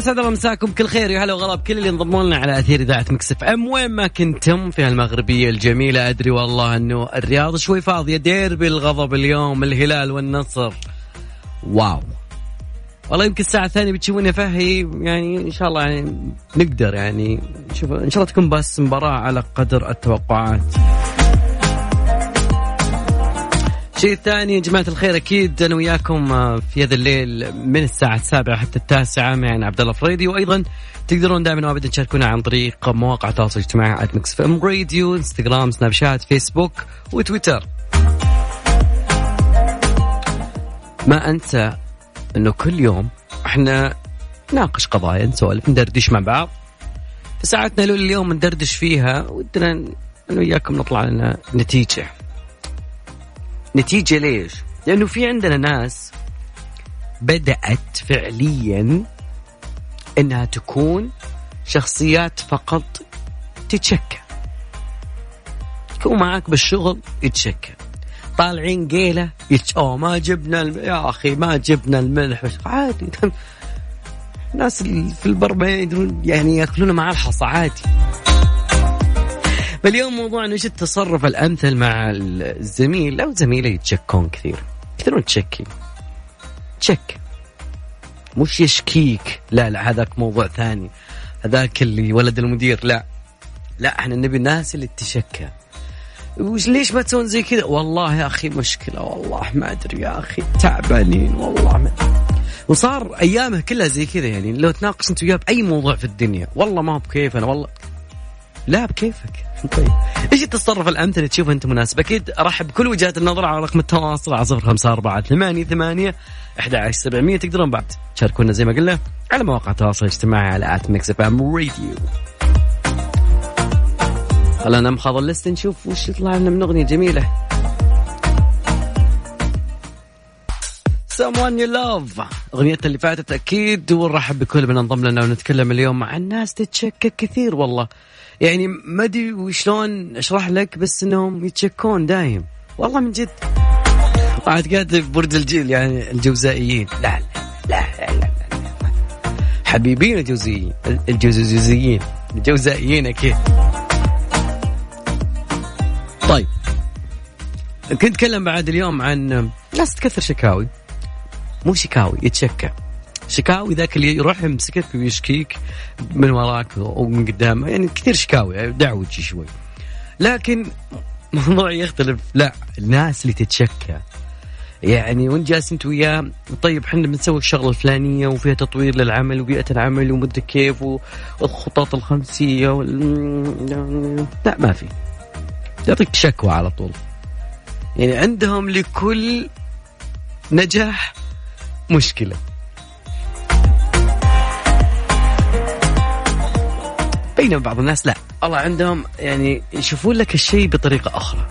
اسعد الله مساكم. كل خير. يا هلا وغلا بكل اللي انضموا لنا على أثير إذاعة Mix FM. وين ما كنتم في المغربيه الجميلة أدري والله إنه الرياض شوي فاضية. ديربي الغضب اليوم الهلال والنصر. واو. والله يمكن الساعة الثانية بتشوفوني فهي يعني إن شاء الله يعني نقدر يعني شوف إن شاء الله تكون بس مباراة على قدر التوقعات. الشيء الثاني يا جماعة الخير أكيد أنا وياكم آه، في هذا الليل من الساعة السابعة حتى التاسعة معنا عبد الله فريدي. وأيضا تقدرون دائما وابدا تشاركونا عن طريق مواقع التواصل الاجتماعي @Mix FM Radio انستغرام سناب شات فيسبوك وتويتر. ما أنسى أنه كل يوم إحنا نناقش قضايا نسولف ندردش مع بعض. في ساعتنا اليوم ندردش فيها ودنا أنا وياكم نطلع لنا نتيجة. نتيجة ليش؟ لأنه في عندنا ناس بدأت فعليا أنها تكون شخصيات فقط تتشكى. يكون معك بالشغل يتشكى. طالعين قيلة يتش... أوه ما جبنا الم... يا أخي ما جبنا الملح. عادي. الناس في البر يعني ياكلون مع الحصى عادي. فاليوم موضوعنا إيش التصرف الأمثل مع الزميل أو زميله يتشكون كثير. كثيرون تشكي. تشك. مش يشكيك. لا لا هذاك موضوع ثاني. هذاك اللي ولد المدير. لا. لا إحنا نبي الناس اللي تشكى. وش ليش ما تسوون زي كذا؟ والله يا أخي مشكلة والله ما أدري يا أخي. تعبانين والله ما وصار أيامه كلها زي كذا يعني. لو تناقش أنت وياه بأي موضوع في الدنيا. والله ما هو بكيف أنا والله لا بكيفك. طيب. إيش التصرف الأمثل تشوفه أنت مناسب؟ أكيد أرحب بكل وجهات النظر على رقم التواصل على صفر خمسة أربعة ثمانية ثمانية أحد عشر سبعمية. تقدرون بعد تشاركونا زي ما قلنا على مواقع التواصل الاجتماعي على at Mix FM Radio خلينا نمخض ال list نشوف وش يطلع لنا من أغنية جميلة. Someone you love. اغنيتنا اللي فاتت أكيد ونرحب بكل من انضم لنا ونتكلم اليوم عن ناس تتشكك كثير والله. يعني ما أدري وشلون أشرح لك بس إنهم يتشكون دايم. والله من جد. قاعد كاتب برج الجيل يعني الجوزائيين. لا لا لا لا, لا. حبيبين الجوزيين الجوزيين الجوزائيين أكيد. طيب. كنت أتكلم بعد اليوم عن ناس تكثر شكاوي. مو شكاوي يتشكى. شكاوي ذاك اللي يروح يمسكك ويشكيك من وراك ومن قدام يعني كثير شكاوي دعوجي شوي. لكن موضوع يختلف. لا الناس اللي تتشكى. يعني وانت جالس انت وياه طيب إحنا بنسوي الشغلة الفلانية وفيها تطوير للعمل وبيئة العمل ومدة كيف والخطط الخمسية وال... لا ما في. يعطيك شكوى على طول. يعني عندهم لكل نجاح مشكلة. بينما بعض الناس لا. الله عندهم يعني يشوفون لك الشيء بطريقة أخرى.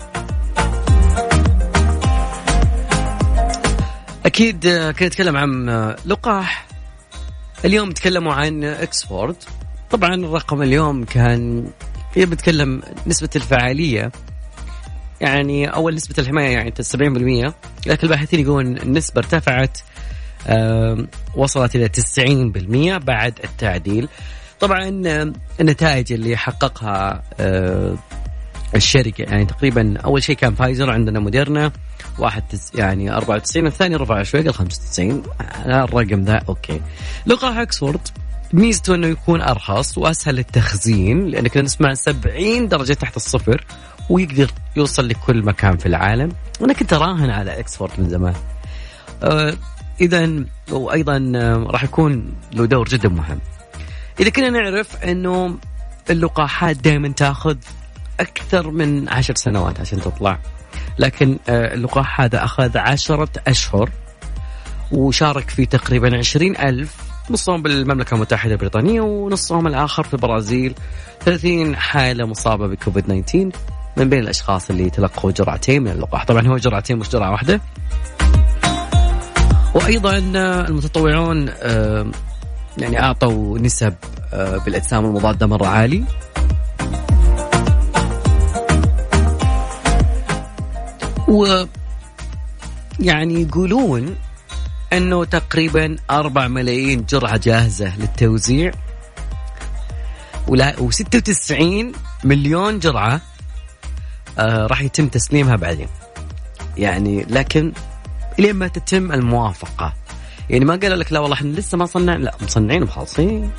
أكيد كنت اتكلم عن لقاح. اليوم تكلموا عن إكسفورد. طبعا الرقم اليوم كان هي بتكلم نسبة الفعالية. يعني أول نسبة الحماية يعني 70% لكن الباحثين يقولون النسبة ارتفعت وصلت إلى 90% بعد التعديل. طبعا النتائج اللي حققها الشركة يعني تقريبا أول شيء كان فايزر عندنا موديرنا واحد يعني 94 الثاني رفع شوي قال 95 الرقم ذا okay. لقاح أكسفورد ميزته إنه يكون أرخص وأسهل التخزين لانك نسمع 70 درجة تحت الصفر ويقدر يوصل لكل مكان في العالم. وأنا كنت اراهن على إكسفورد من زمان. آه اذا وأيضا آه راح يكون له دور جدا مهم. إذا كنا نعرف إنه اللقاحات دائما تأخذ أكثر من عشر سنوات عشان تطلع. لكن آه اللقاح هذا أخذ عشرة أشهر وشارك في تقريبا عشرين ألف نصهم بالمملكة المتحدة البريطانية ونصهم الآخر في البرازيل. 30 حالة مصابة بكوفيد 19 من بين الأشخاص اللي تلقوا جرعتين من اللقاح. طبعا هو جرعتين مش جرعة واحدة. وأيضا المتطوعون يعني أعطوا نسب بالأجسام المضادة مرة عالي. و يعني يقولون أنه تقريبا 4 ملايين جرعة جاهزة للتوزيع ولا و96 مليون جرعة آه راح يتم تسليمها بعدين. يعني لكن لين ما تتم الموافقة. يعني ما قالوا لك لا والله إحنا لسه ما صنع لا مصنعين وخالصين.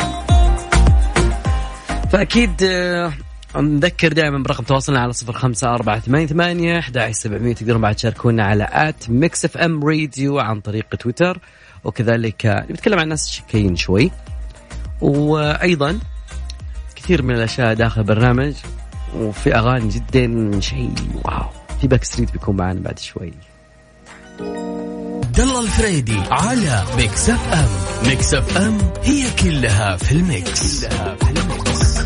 فأكيد آه نذكر دائما برقم تواصلنا على صفر خمسة أربعة ثمانية ثمانية أحد سبعمية تقدرون بعد تشاركونا على at Mix FM Radio عن طريق تويتر. وكذلك نتكلم عن ناس شكاكين شوي. وأيضا كثير من الأشياء داخل البرنامج وفي أغاني جدا شيء wow. في Backstreet بيكون معنا بعد شوي. عبد الله الفريدي على Mix FM Mix FM هي كلها في ال mix, كلها في ال mix.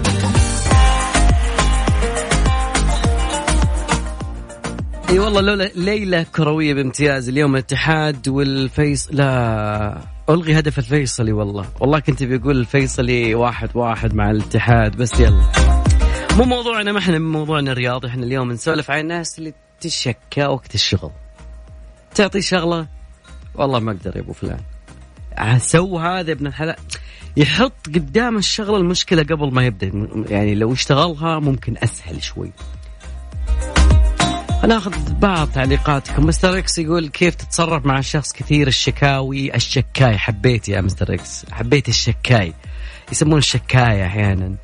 إي والله لولا ليلة كروية بامتياز اليوم الاتحاد والفيصلي ألغي هدف الفيصلي والله. والله كنت بيقول الفيصلي واحد واحد مع الاتحاد بس يلا. مو موضوعنا ما إحنا موضوعنا رياضي إحنا اليوم نسولف عن الناس اللي تشكى وقت الشغل. تعطي شغلة؟ والله ما أقدر يا أبو فلان. so هذا ابن الحلال. يحط قدام الشغلة المشكلة قبل ما يبدأ. يعني لو اشتغلها ممكن أسهل شوي. ناخذ بعض تعليقاتكم. Mr. X يقول كيف تتصرف مع شخص كثير الشكاوي؟ الشكاي. حبيت يا Mr. X. حبيت الشكاي. يسمون الشكاية أحيانا.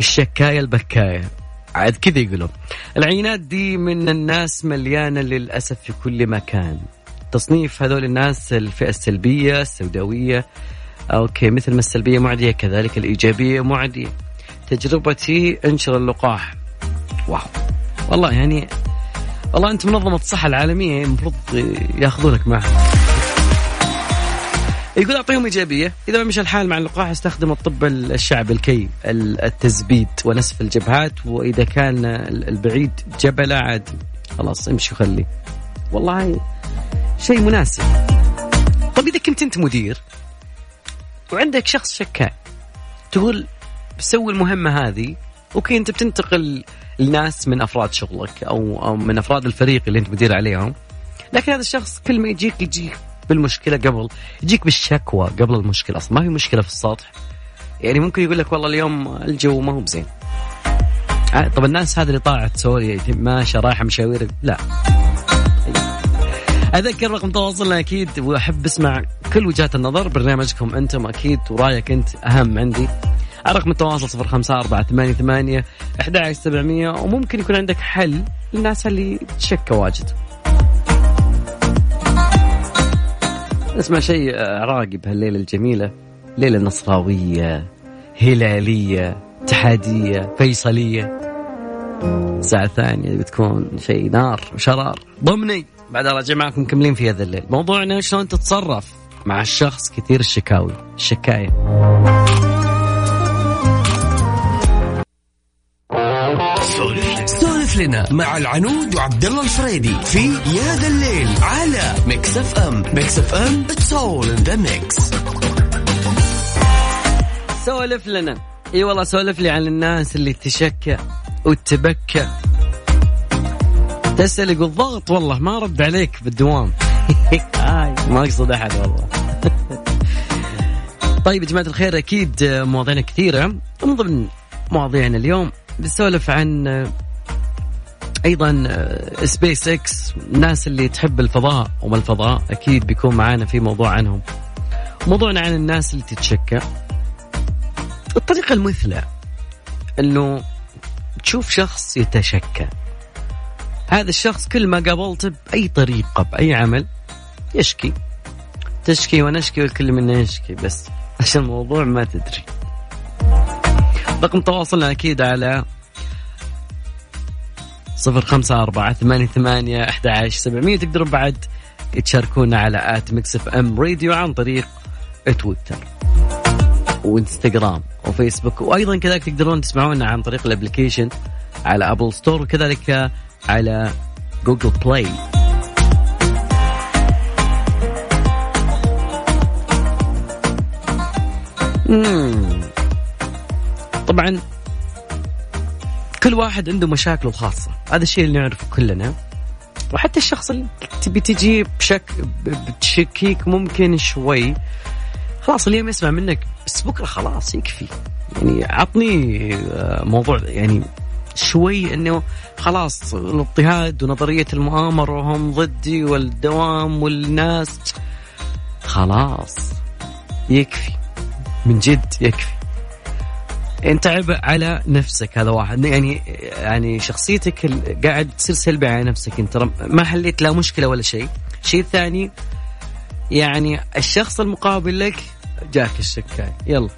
الشكاية البكاية. عاد كذا يقولون. العينات دي من الناس مليانة للأسف في كل مكان. تصنيف هذول الناس الفئة السلبية السوداوية okay مثل ما السلبية معدية كذلك الإيجابية معدية. تجربتي انشر اللقاح. wow. والله يعني والله أنت منظمة الصحة العالمية المفروض ياخذونك معها يقول أعطيهم إيجابية. إذا ما مشى الحال مع اللقاح أستخدم الطب الشعبي الكي التزبيد ونسف الجبهات. وإذا كان البعيد جبله عاد. خلاص امشي وخليه والله شيء مناسب. طب إذا كنت أنت مدير وعندك شخص شكاء تقول سوي المهمة هذه okay أنت بتنتقل الناس من أفراد شغلك أو أو من أفراد الفريق اللي أنت مدير عليهم. لكن هذا الشخص كل ما يجيك يجيك بالمشكلة قبل يجيك بالشكوى قبل المشكلة أصلا ما هي مشكلة في السطح. يعني ممكن يقول لك والله اليوم الجو ما هو بزين. آه، طب الناس هذه اللي طالعه تسوي ماشيه رايحة مشاوير لا. أذكر رقم تواصلنا أكيد وأحب أسمع كل وجهات النظر برنامجكم أنتم أكيد ورأيك أنت أهم عندي. رقم التواصل صفر خمسة أربعة ثمانية ثمانية أحد سبعمية وممكن يكون عندك حل للناس اللي تشكى واجد. نسمع شيء عراقي بهالليلة الجميلة. ليلة نصراوية هلالية اتحادية فيصلية. الساعة الثانية بتكون شيء نار وشرار. ضمني بعد راجع معكم مكملين في هذا الليل. موضوعنا شلون تتصرف مع الشخص كثير الشكاوي. الشكاية. لنا مع العنود وعبد الله الفريدي في يا ذا الليل على Mix FM Mix FM it's all in the mix سولف لنا. إي والله سولف لي عن الناس اللي تشكى وتبكى. تسأل يقول ضغط والله ما رد عليك بالدوام ما أقصد أحد والله. طيب يا جماعة الخير أكيد مواضيعنا كثيرة. من ضمن مواضيعنا اليوم بنسولف عن أيضا سبيس إكس الناس اللي تحب الفضاء وما الفضاء أكيد بيكون معانا في موضوع عنهم. موضوعنا عن الناس اللي تتشكى. الطريقة المثلى إنه تشوف شخص يتشكى. هذا الشخص كل ما قابلته بأي طريقة بأي عمل يشكي. تشكي ونشكي والكل منا يشكي بس عشان الموضوع ما تدري. رقم تواصلنا أكيد على صفر خمسة أربعة ثمانية ثمانية أحد عشر سبعمية تقدرون بعد تشاركونا على at Mix FM Radio عن طريق تويتر وإنستغرام وفيسبوك. وأيضا كذلك تقدرون تسمعونا عن طريق ال application على Apple Store وكذلك على Google Play. طبعا كل واحد عنده مشاكله الخاصة. هذا الشيء اللي نعرفه كلنا. وحتى الشخص اللي تبي تجي بشك بتشكيك ممكن شوي. خلاص اليوم يسمع منك بس بكرة خلاص يكفي. يعني عطني آه، موضوع يعني شوي إنه خلاص الاضطهاد ونظرية المؤامرة وهم ضدي والدوام والناس. خلاص يكفي. من جد يكفي. انت عبء على نفسك هذا واحد. يعني يعني شخصيتك قاعد تصير سلبي على نفسك أنت ما حليت لا مشكلة ولا شيء. شيء ثاني يعني الشخص المقابل لك جاك الشكاي. يلا.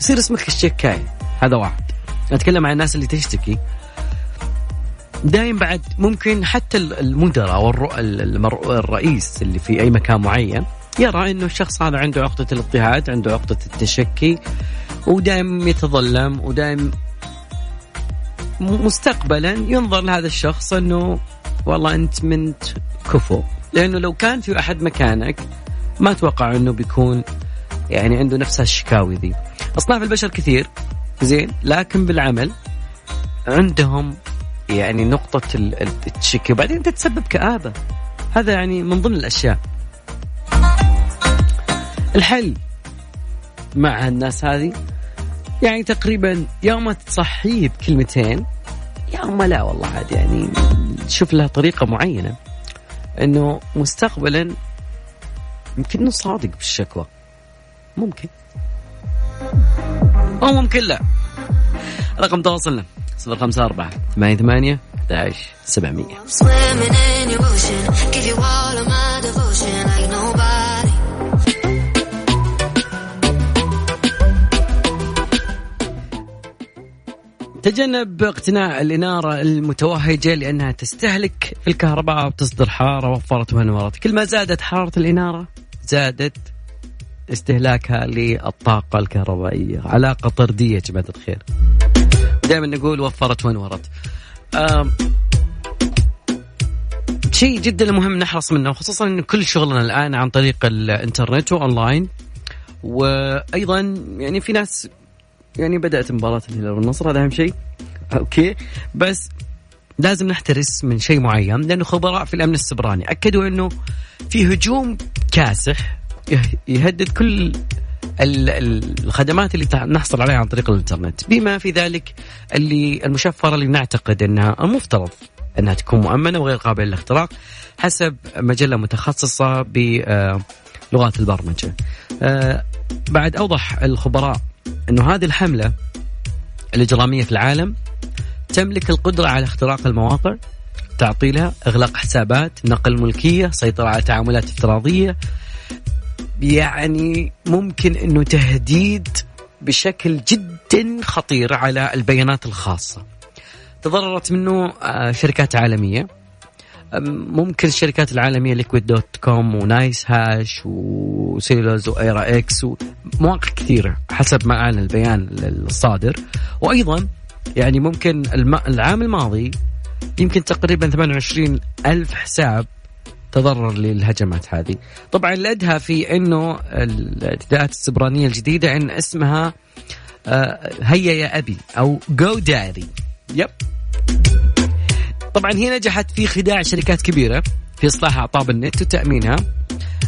يصير اسمك الشكاي. هذا واحد. أتكلم عن الناس اللي تشتكي. دايم بعد ممكن حتى المدراء أو الرئيس اللي في أي مكان معين يرى إنه الشخص هذا عنده عقدة الاضطهاد عنده عقدة التشكي ودائم يتظلم ودائم مستقبلا ينظر لهذا الشخص إنه والله أنت من كفو. لأنه لو كان في أحد مكانك ما أتوقع إنه بيكون يعني عنده نفس الشكاوي ذي. أصناف البشر كثير زين لكن بالعمل عندهم يعني نقطة التشكي. وبعدين تتسبب كآبة. هذا يعني من ضمن الأشياء. الحل مع الناس هذه يعني تقريبا يوم تصحيه بكلمتين يوم لا والله عاد يعني شوف له طريقة معينة إنه مستقبلا يمكن إنه صادق بالشكوى. ممكن. أو ممكن لا. رقم تواصلنا صفر خمسة أربعة ثمانية ثمانية 11 تجنب اقتناء الإنارة المتوهجة لأنها تستهلك في الكهرباء وتصدر حرارة وفرت وانورت كل ما زادت حرارة الإنارة زادت استهلاكها للطاقة الكهربائية. علاقة طردية يا جماعة الخير. دائما نقول وفرت وانورت شيء جدا مهم نحرص منه خصوصا إن كل شغلنا الآن عن طريق الإنترنت وأونلاين. وأيضا يعني في ناس يعني بدأت مباراة الهلال والنصر هذا أهم شيء. okay. بس لازم نحترس من شيء معين لأنه خبراء في الأمن السيبراني أكدوا إنه في هجوم كاسح يهدد كل الخدمات اللي نحصل عليها عن طريق الإنترنت. بما في ذلك اللي المشفرة اللي نعتقد إنها المفترض إنها تكون مؤمنة وغير قابلة للاختراق حسب مجلة متخصصة بلغات البرمجة. آه، بعد أوضح الخبراء إنه هذه الحملة الإجرامية في العالم تملك القدرة على اختراق المواقع تعطيلها إغلاق حسابات نقل ملكية سيطرة على تعاملات افتراضية. يعني ممكن إنه تهديد بشكل جدا خطير على البيانات الخاصة. تضررت منه آه، شركات عالمية. ممكن الشركات العالمية Liquid dot com و NiceHash وسيلوز و Wirex ومواقع كثيرة حسب ما اعلن البيان الصادر وأيضا يعني ممكن العام الماضي يمكن تقريبا 28 ألف حساب تضرر للهجمات هذه. طبعا الأدهى في أنه الاعتداءات السبرانية الجديدة أن اسمها آه، هيا يا أبي أو جو داري يب طبعا هي نجحت في خداع شركات كبيرة في إصلاح أعطاب النت وتأمينها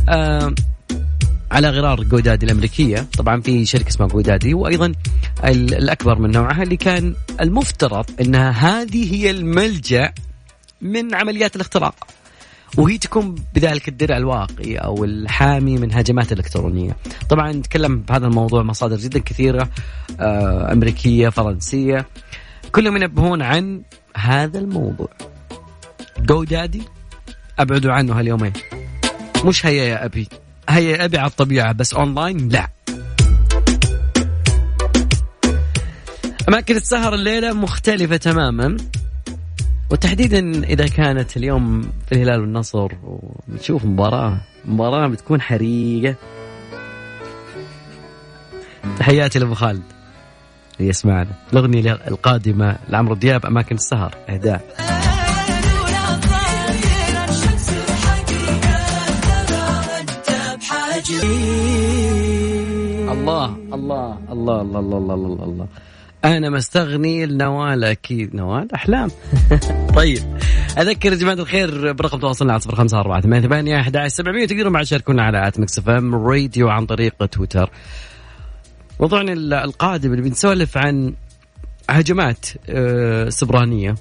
آه على غرار جودادي الأمريكية. طبعا في شركة اسمها جودادي وأيضا الأكبر من نوعها اللي كان المفترض أنها هذه هي الملجأ من عمليات الاختراق. وهي تكون بذلك الدرع الواقي أو الحامي من هجمات إلكترونية. طبعا نتكلم بهذا الموضوع مصادر جدا كثيرة آه، أمريكية فرنسية. كلهم ينبهون عن هذا الموضوع. جو دادي ابعدوا عنه هاليومين. مش هيا يا أبي هيا يا أبي على الطبيعة بس اونلاين لا. أماكن السهر الليلة مختلفة تماما وتحديدا إذا كانت اليوم في الهلال والنصر ونشوف مباراة مباراة بتكون حريقة تحياتي لأبو خالد يسمعنا. الأغنية القادمة لعمرو دياب أماكن السهر إهداء. الله الله الله الله الله الله الله, الله. أنا مستغني لنوال أكيد. نوال؟ أحلام. طيب. أذكر يا جماعة الخير برقم تواصلنا على صفر خمسة أربعة ثمانية ثمانية أحد عشر سبعمية تقدروا بعد تشاركونا على at Mix FM Radio عن طريق تويتر. موضوعنا القادم اللي بنسولف عن هجمات آه، سيبرانية.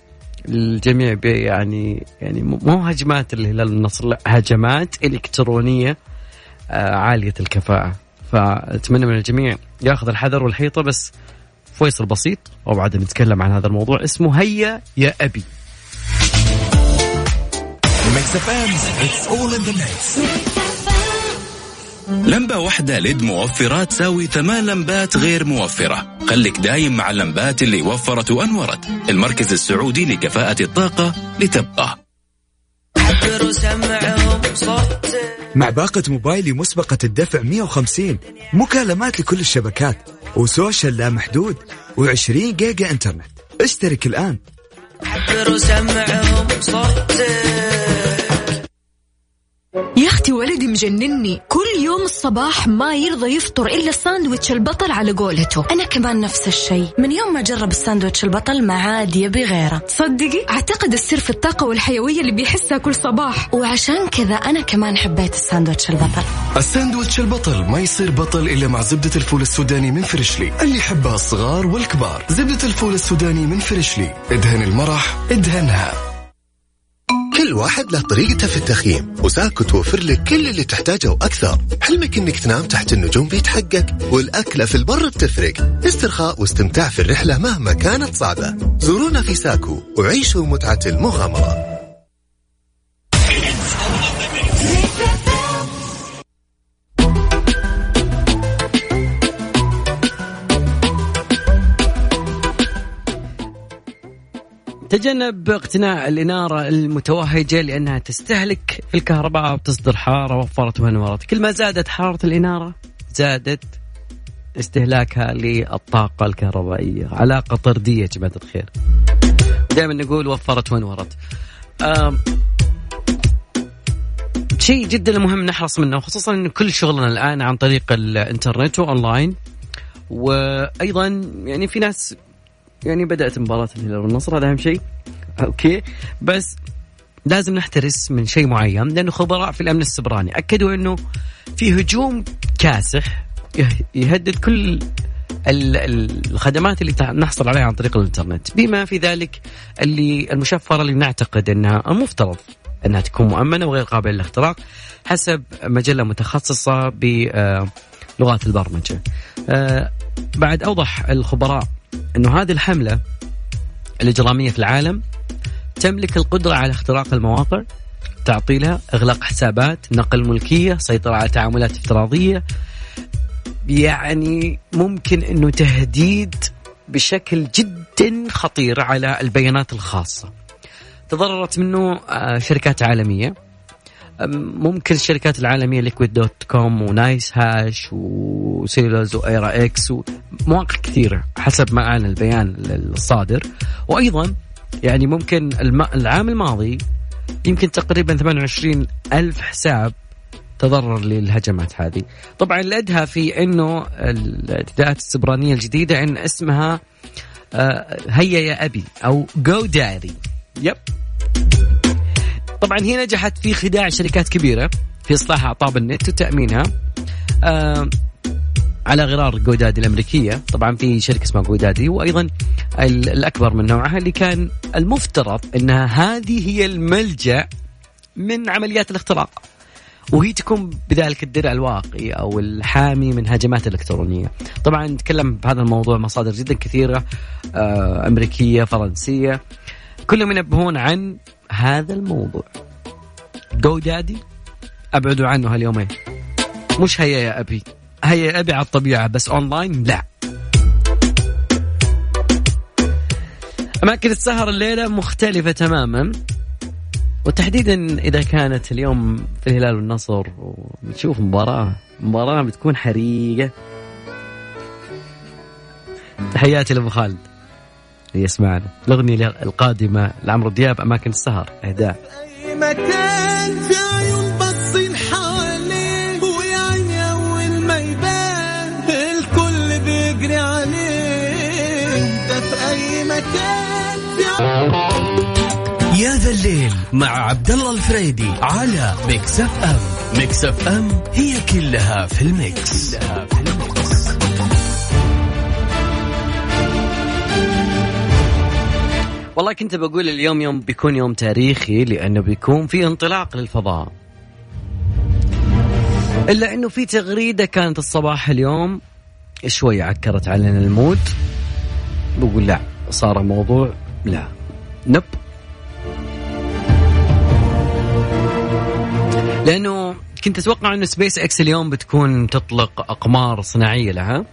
الجميع يعني يعني مو هجمات الهلال النصر لا هجمات إلكترونية آه، عالية الكفاءة. فأتمنى من الجميع ياخذ الحذر والحيطة بس فيصل بسيط وبعد نتكلم عن هذا الموضوع اسمه هيا يا أبي. لمبة واحدة ليد موفرة تساوي ثمان لمبات غير موفرة. خليك دايم مع اللمبات اللي وفرت وأنورت. المركز السعودي لكفاءة الطاقة لتبقى. مع باقة موبايلي مسبقة الدفع 150 مكالمات لكل الشبكات و social لا محدود و20 جيجا إنترنت. اشترك الآن. وسمعهم صوتك يا أختي ولدي مجنني. كل يوم الصباح ما يرضى يفطر إلا الساندويتش البطل على قولته. أنا كمان نفس الشيء. من يوم ما جرب الساندويتش البطل ما عاد يبي غيره. تصدقي أعتقد السر في الطاقة والحيوية اللي بيحسها كل صباح. وعشان كذا أنا كمان حبيت الساندويتش البطل. الساندويتش البطل ما يصير بطل إلا مع زبدة الفول السوداني من Freshly. اللي يحبها الصغار والكبار. زبدة الفول السوداني من Freshly. ادهن المرح ادهنها. كل واحد له طريقته في التخييم وساكو توفر لك كل اللي تحتاجه وأكثر. حلمك إنك تنام تحت النجوم بيتحقق والأكلة في البر بتفرق. استرخاء واستمتاع في الرحلة مهما كانت صعبة. زورونا في ساكو وعيشوا متعة المغامرة. تجنب اقتناء الإنارة المتوهجة لأنها تستهلك الكهرباء وتصدر حرارة وفرت ونورت كل ما زادت حرارة الإنارة زادت استهلاكها للطاقة الكهربائية علاقة طردية يا جماعة الخير. دائما نقول وفرت ونورت شيء جدا مهم نحرص منه خصوصا إن كل شغلنا الآن عن طريق الإنترنت وأونلاين. وأيضا يعني في ناس يعني بدأت مباراة الهلال والنصر هذا أهم شيء. أوكي. بس لازم نحترس من شيء معين لأنه خبراء في الأمن السبراني أكدوا إنه في هجوم كاسح يهدد كل الخدمات اللي نحصل عليها عن طريق الإنترنت. بما في ذلك اللي المشفرة اللي نعتقد إنها المفترض إنها تكون مؤمنة وغير قابلة للاختراق حسب مجلة متخصصة بلغات البرمجة. آه، بعد أوضح الخبراء إنه هذه الحملة الإجرامية في العالم تملك القدرة على اختراق المواقع تعطيلها إغلاق حسابات نقل ملكية سيطرة على تعاملات افتراضية. يعني ممكن إنه تهديد بشكل جدا خطير على البيانات الخاصة. تضررت منه آه، شركات عالمية. ممكن الشركات العالمية Liquid dot com و NiceHash و Celsius و Wirex ومواقع كثيرة حسب ما اعلن البيان الصادر وأيضا يعني ممكن العام الماضي يمكن تقريبا 28 ألف حساب تضرر للهجمات هذه. طبعا الأدهى في أنه الاعتداءات السبرانية الجديدة أن اسمها آه، هيا يا أبي أو جو داري يب طبعا هي نجحت في خداع شركات كبيرة في إصلاح أعطاب النت وتأمينها آه على غرار جودادي الأمريكية. طبعا في شركة اسمها جودادي وأيضا الأكبر من نوعها اللي كان المفترض إنها هذه هي الملجأ من عمليات الاختراق. وهي تكون بذلك الدرع الواقي أو الحامي من هجمات الالكترونيه. طبعا نتكلم بهذا الموضوع مصادر جدا كثيرة آه، أمريكية فرنسية. كلهم ينبهون عن هذا الموضوع. جو دادي أبعدوا عنه هاليومين. مش هيا يا أبي. هيا يا أبي على الطبيعة بس أونلاين لا. أماكن السهر الليلة مختلفة تماما. وتحديدا إذا كانت اليوم في الهلال والنصر ونشوف مباراة. مباراة بتكون حريقة. تحياتي لأبو خالد. يسمعنا. الأغنية القادمة لعمرو دياب أماكن السهر إهداء. أي مكان في عيون بصين حواليه ويا عيني أول ما يبان الكل بيجري عليه. أنت في أي مكان في يا ذا الليل الليل مع عبد الله الفريدي على Mix FM. Mix FM هي كلها في ال mix, كلها في ال mix. والله كنت بقول اليوم يوم بيكون يوم تاريخي لأنه بيكون في انطلاق للفضاء. إلا إنه في تغريدة كانت الصباح اليوم شوي عكرت علينا المود بقول لا صار الموضوع لا نب. لأنه كنت أتوقع إنه سبيس إكس اليوم بتكون تطلق أقمار صناعية لها.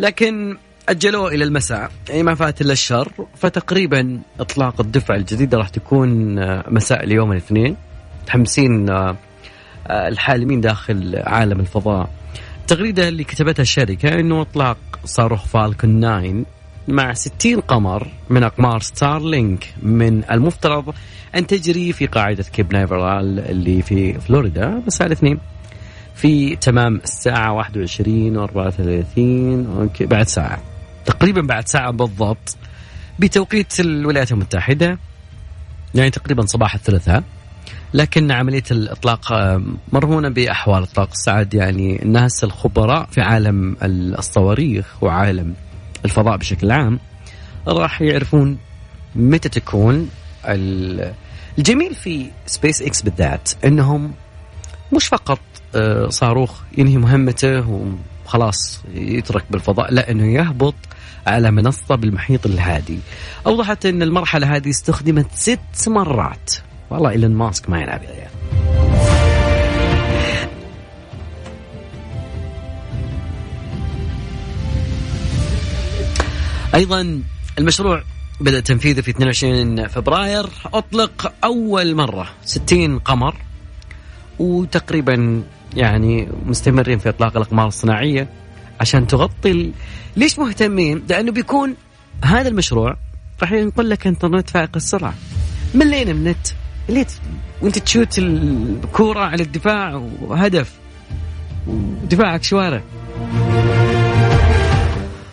لكن أجلوه إلى المساء. يعني ما فات إلا الشر فتقريبا إطلاق الدفعه الجديده راح تكون آه، مساء اليوم الاثنين. متحمسين آه، آه، الحالمين داخل عالم الفضاء. التغريدة اللي كتبتها الشركة إنه إطلاق صاروخ Falcon 9 مع 60 قمر من أقمار Starlink من المفترض أن تجري في قاعدة Cape Canaveral اللي في فلوريدا. مساء الاثنين. في تمام الساعة 21 و 34 أوكي بعد ساعة. تقريبا بعد ساعة بالضبط بتوقيت الولايات المتحدة يعني تقريبا صباح الثلاثاء لكن عملية الإطلاق آه، مرهونة بأحوال إطلاق السعد يعني الناس الخبراء في عالم الصواريخ وعالم الفضاء بشكل عام راح يعرفون متى تكون الجميل في سبيس إكس بالذات إنهم مش فقط آه، صاروخ ينهي مهمته وخلاص يترك بالفضاء لا إنه يهبط على منصة بالمحيط الهادي. أوضحت أن المرحلة هذه استخدمت ست مرات. والله إيلون ماسك ما يلعب يا أيضا المشروع بدأ تنفيذه في 22 فبراير. أطلق أول مرة 60 قمر وتقريبا يعني مستمرين في إطلاق الأقمار الصناعية. عشان تغطي ليش مهتمين؟ لأنه بيكون هذا المشروع راح ينقل لك انترنت فائق السرعة. ملينا من نت ليه وأنت تشوت الكورة على الدفاع وهدف. ودفاعك شوارع.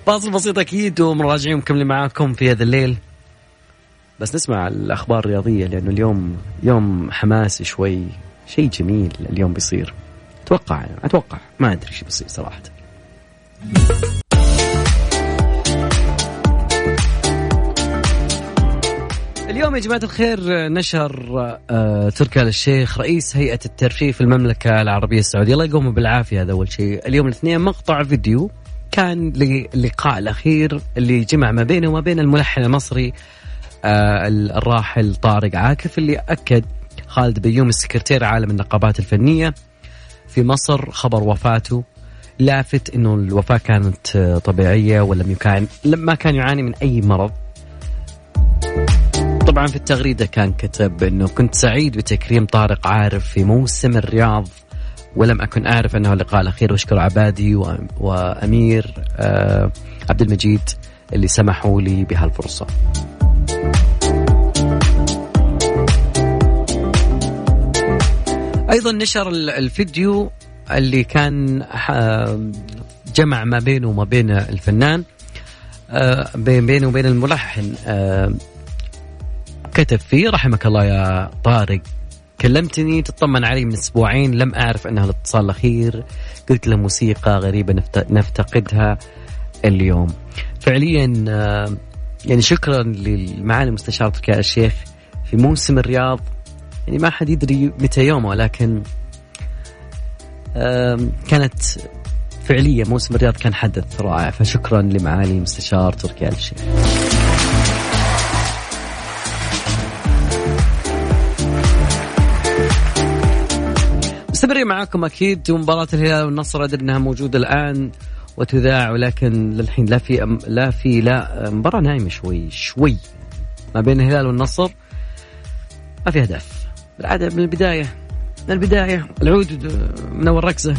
فاصل بسيط أكيد ومراجعين مكملين معاكم في هذا الليل. بس نسمع الأخبار الرياضية لأنه اليوم يوم حماسي شوي. شيء جميل اليوم بيصير. أتوقع أتوقع. ما أدري إيش بيصير صراحة. اليوم يا جماعة الخير نشر آه تركي آل الشيخ رئيس هيئة الترفيه في المملكة العربية السعودية. الله يقوم بالعافية هذا أول شيء. اليوم الاثنين مقطع فيديو كان للقاء الأخير اللي جمع ما بينه وما بين الملحن المصري آه الراحل طارق عاكف اللي أكد خالد بيوم السكرتير عالم النقابات الفنية في مصر خبر وفاته. لافت إنه الوفاة كانت طبيعية ولم يكان ما كان يعاني من أي مرض. طبعا في التغريدة كان كتب أنه كنت سعيد بتكريم طارق عارف في موسم الرياض ولم أكن أعرف أنه اللقاء الأخير وأشكر عبادي وأمير آه، عبد المجيد اللي سمحوا لي بهالفرصة. أيضا نشر الفيديو اللي كان آه، جمع ما بينه وما بين الفنان آه، بينه وبين الملحن كتب فيه رحمك الله يا طارق. كلمتني تطمن علي من أسبوعين لم أعرف انها الاتصال الأخير. قلت له موسيقى غريبة نفتقدها اليوم. فعليا آه، يعني شكرا للمعالي المستشار تركي الشيخ في موسم الرياض يعني ما حد يدري متى يومه لكن كانت فعليا موسم الرياض كان حدث رائع فشكرا لمعالي المستشار تركي الشيخ مستمرين معاكم أكيد ومباراة الهلال والنصر أدري إنها موجودة الآن وتذاع ولكن للحين لا في لا في لا مباراة نايمة شوي شوي ما بين الهلال والنصر. ما في هدف بالعادة من البداية من البداية. العود من اول ركزة.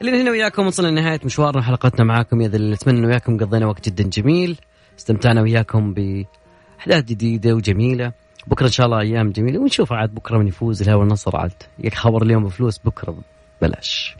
لين هنا وياكم وصلنا لنهاية مشوارنا حلقتنا معاكم. يا ذا نتمنى وياكم قضينا وقت جدا جميل استمتعنا وياكم بأحداث جديدة وجميلة. بكرة إن شاء الله أيام جميلة ونشوف عاد بكرة من يفوز الهوى النصر عاد. يك خبر اليوم بفلوس بكرة بلاش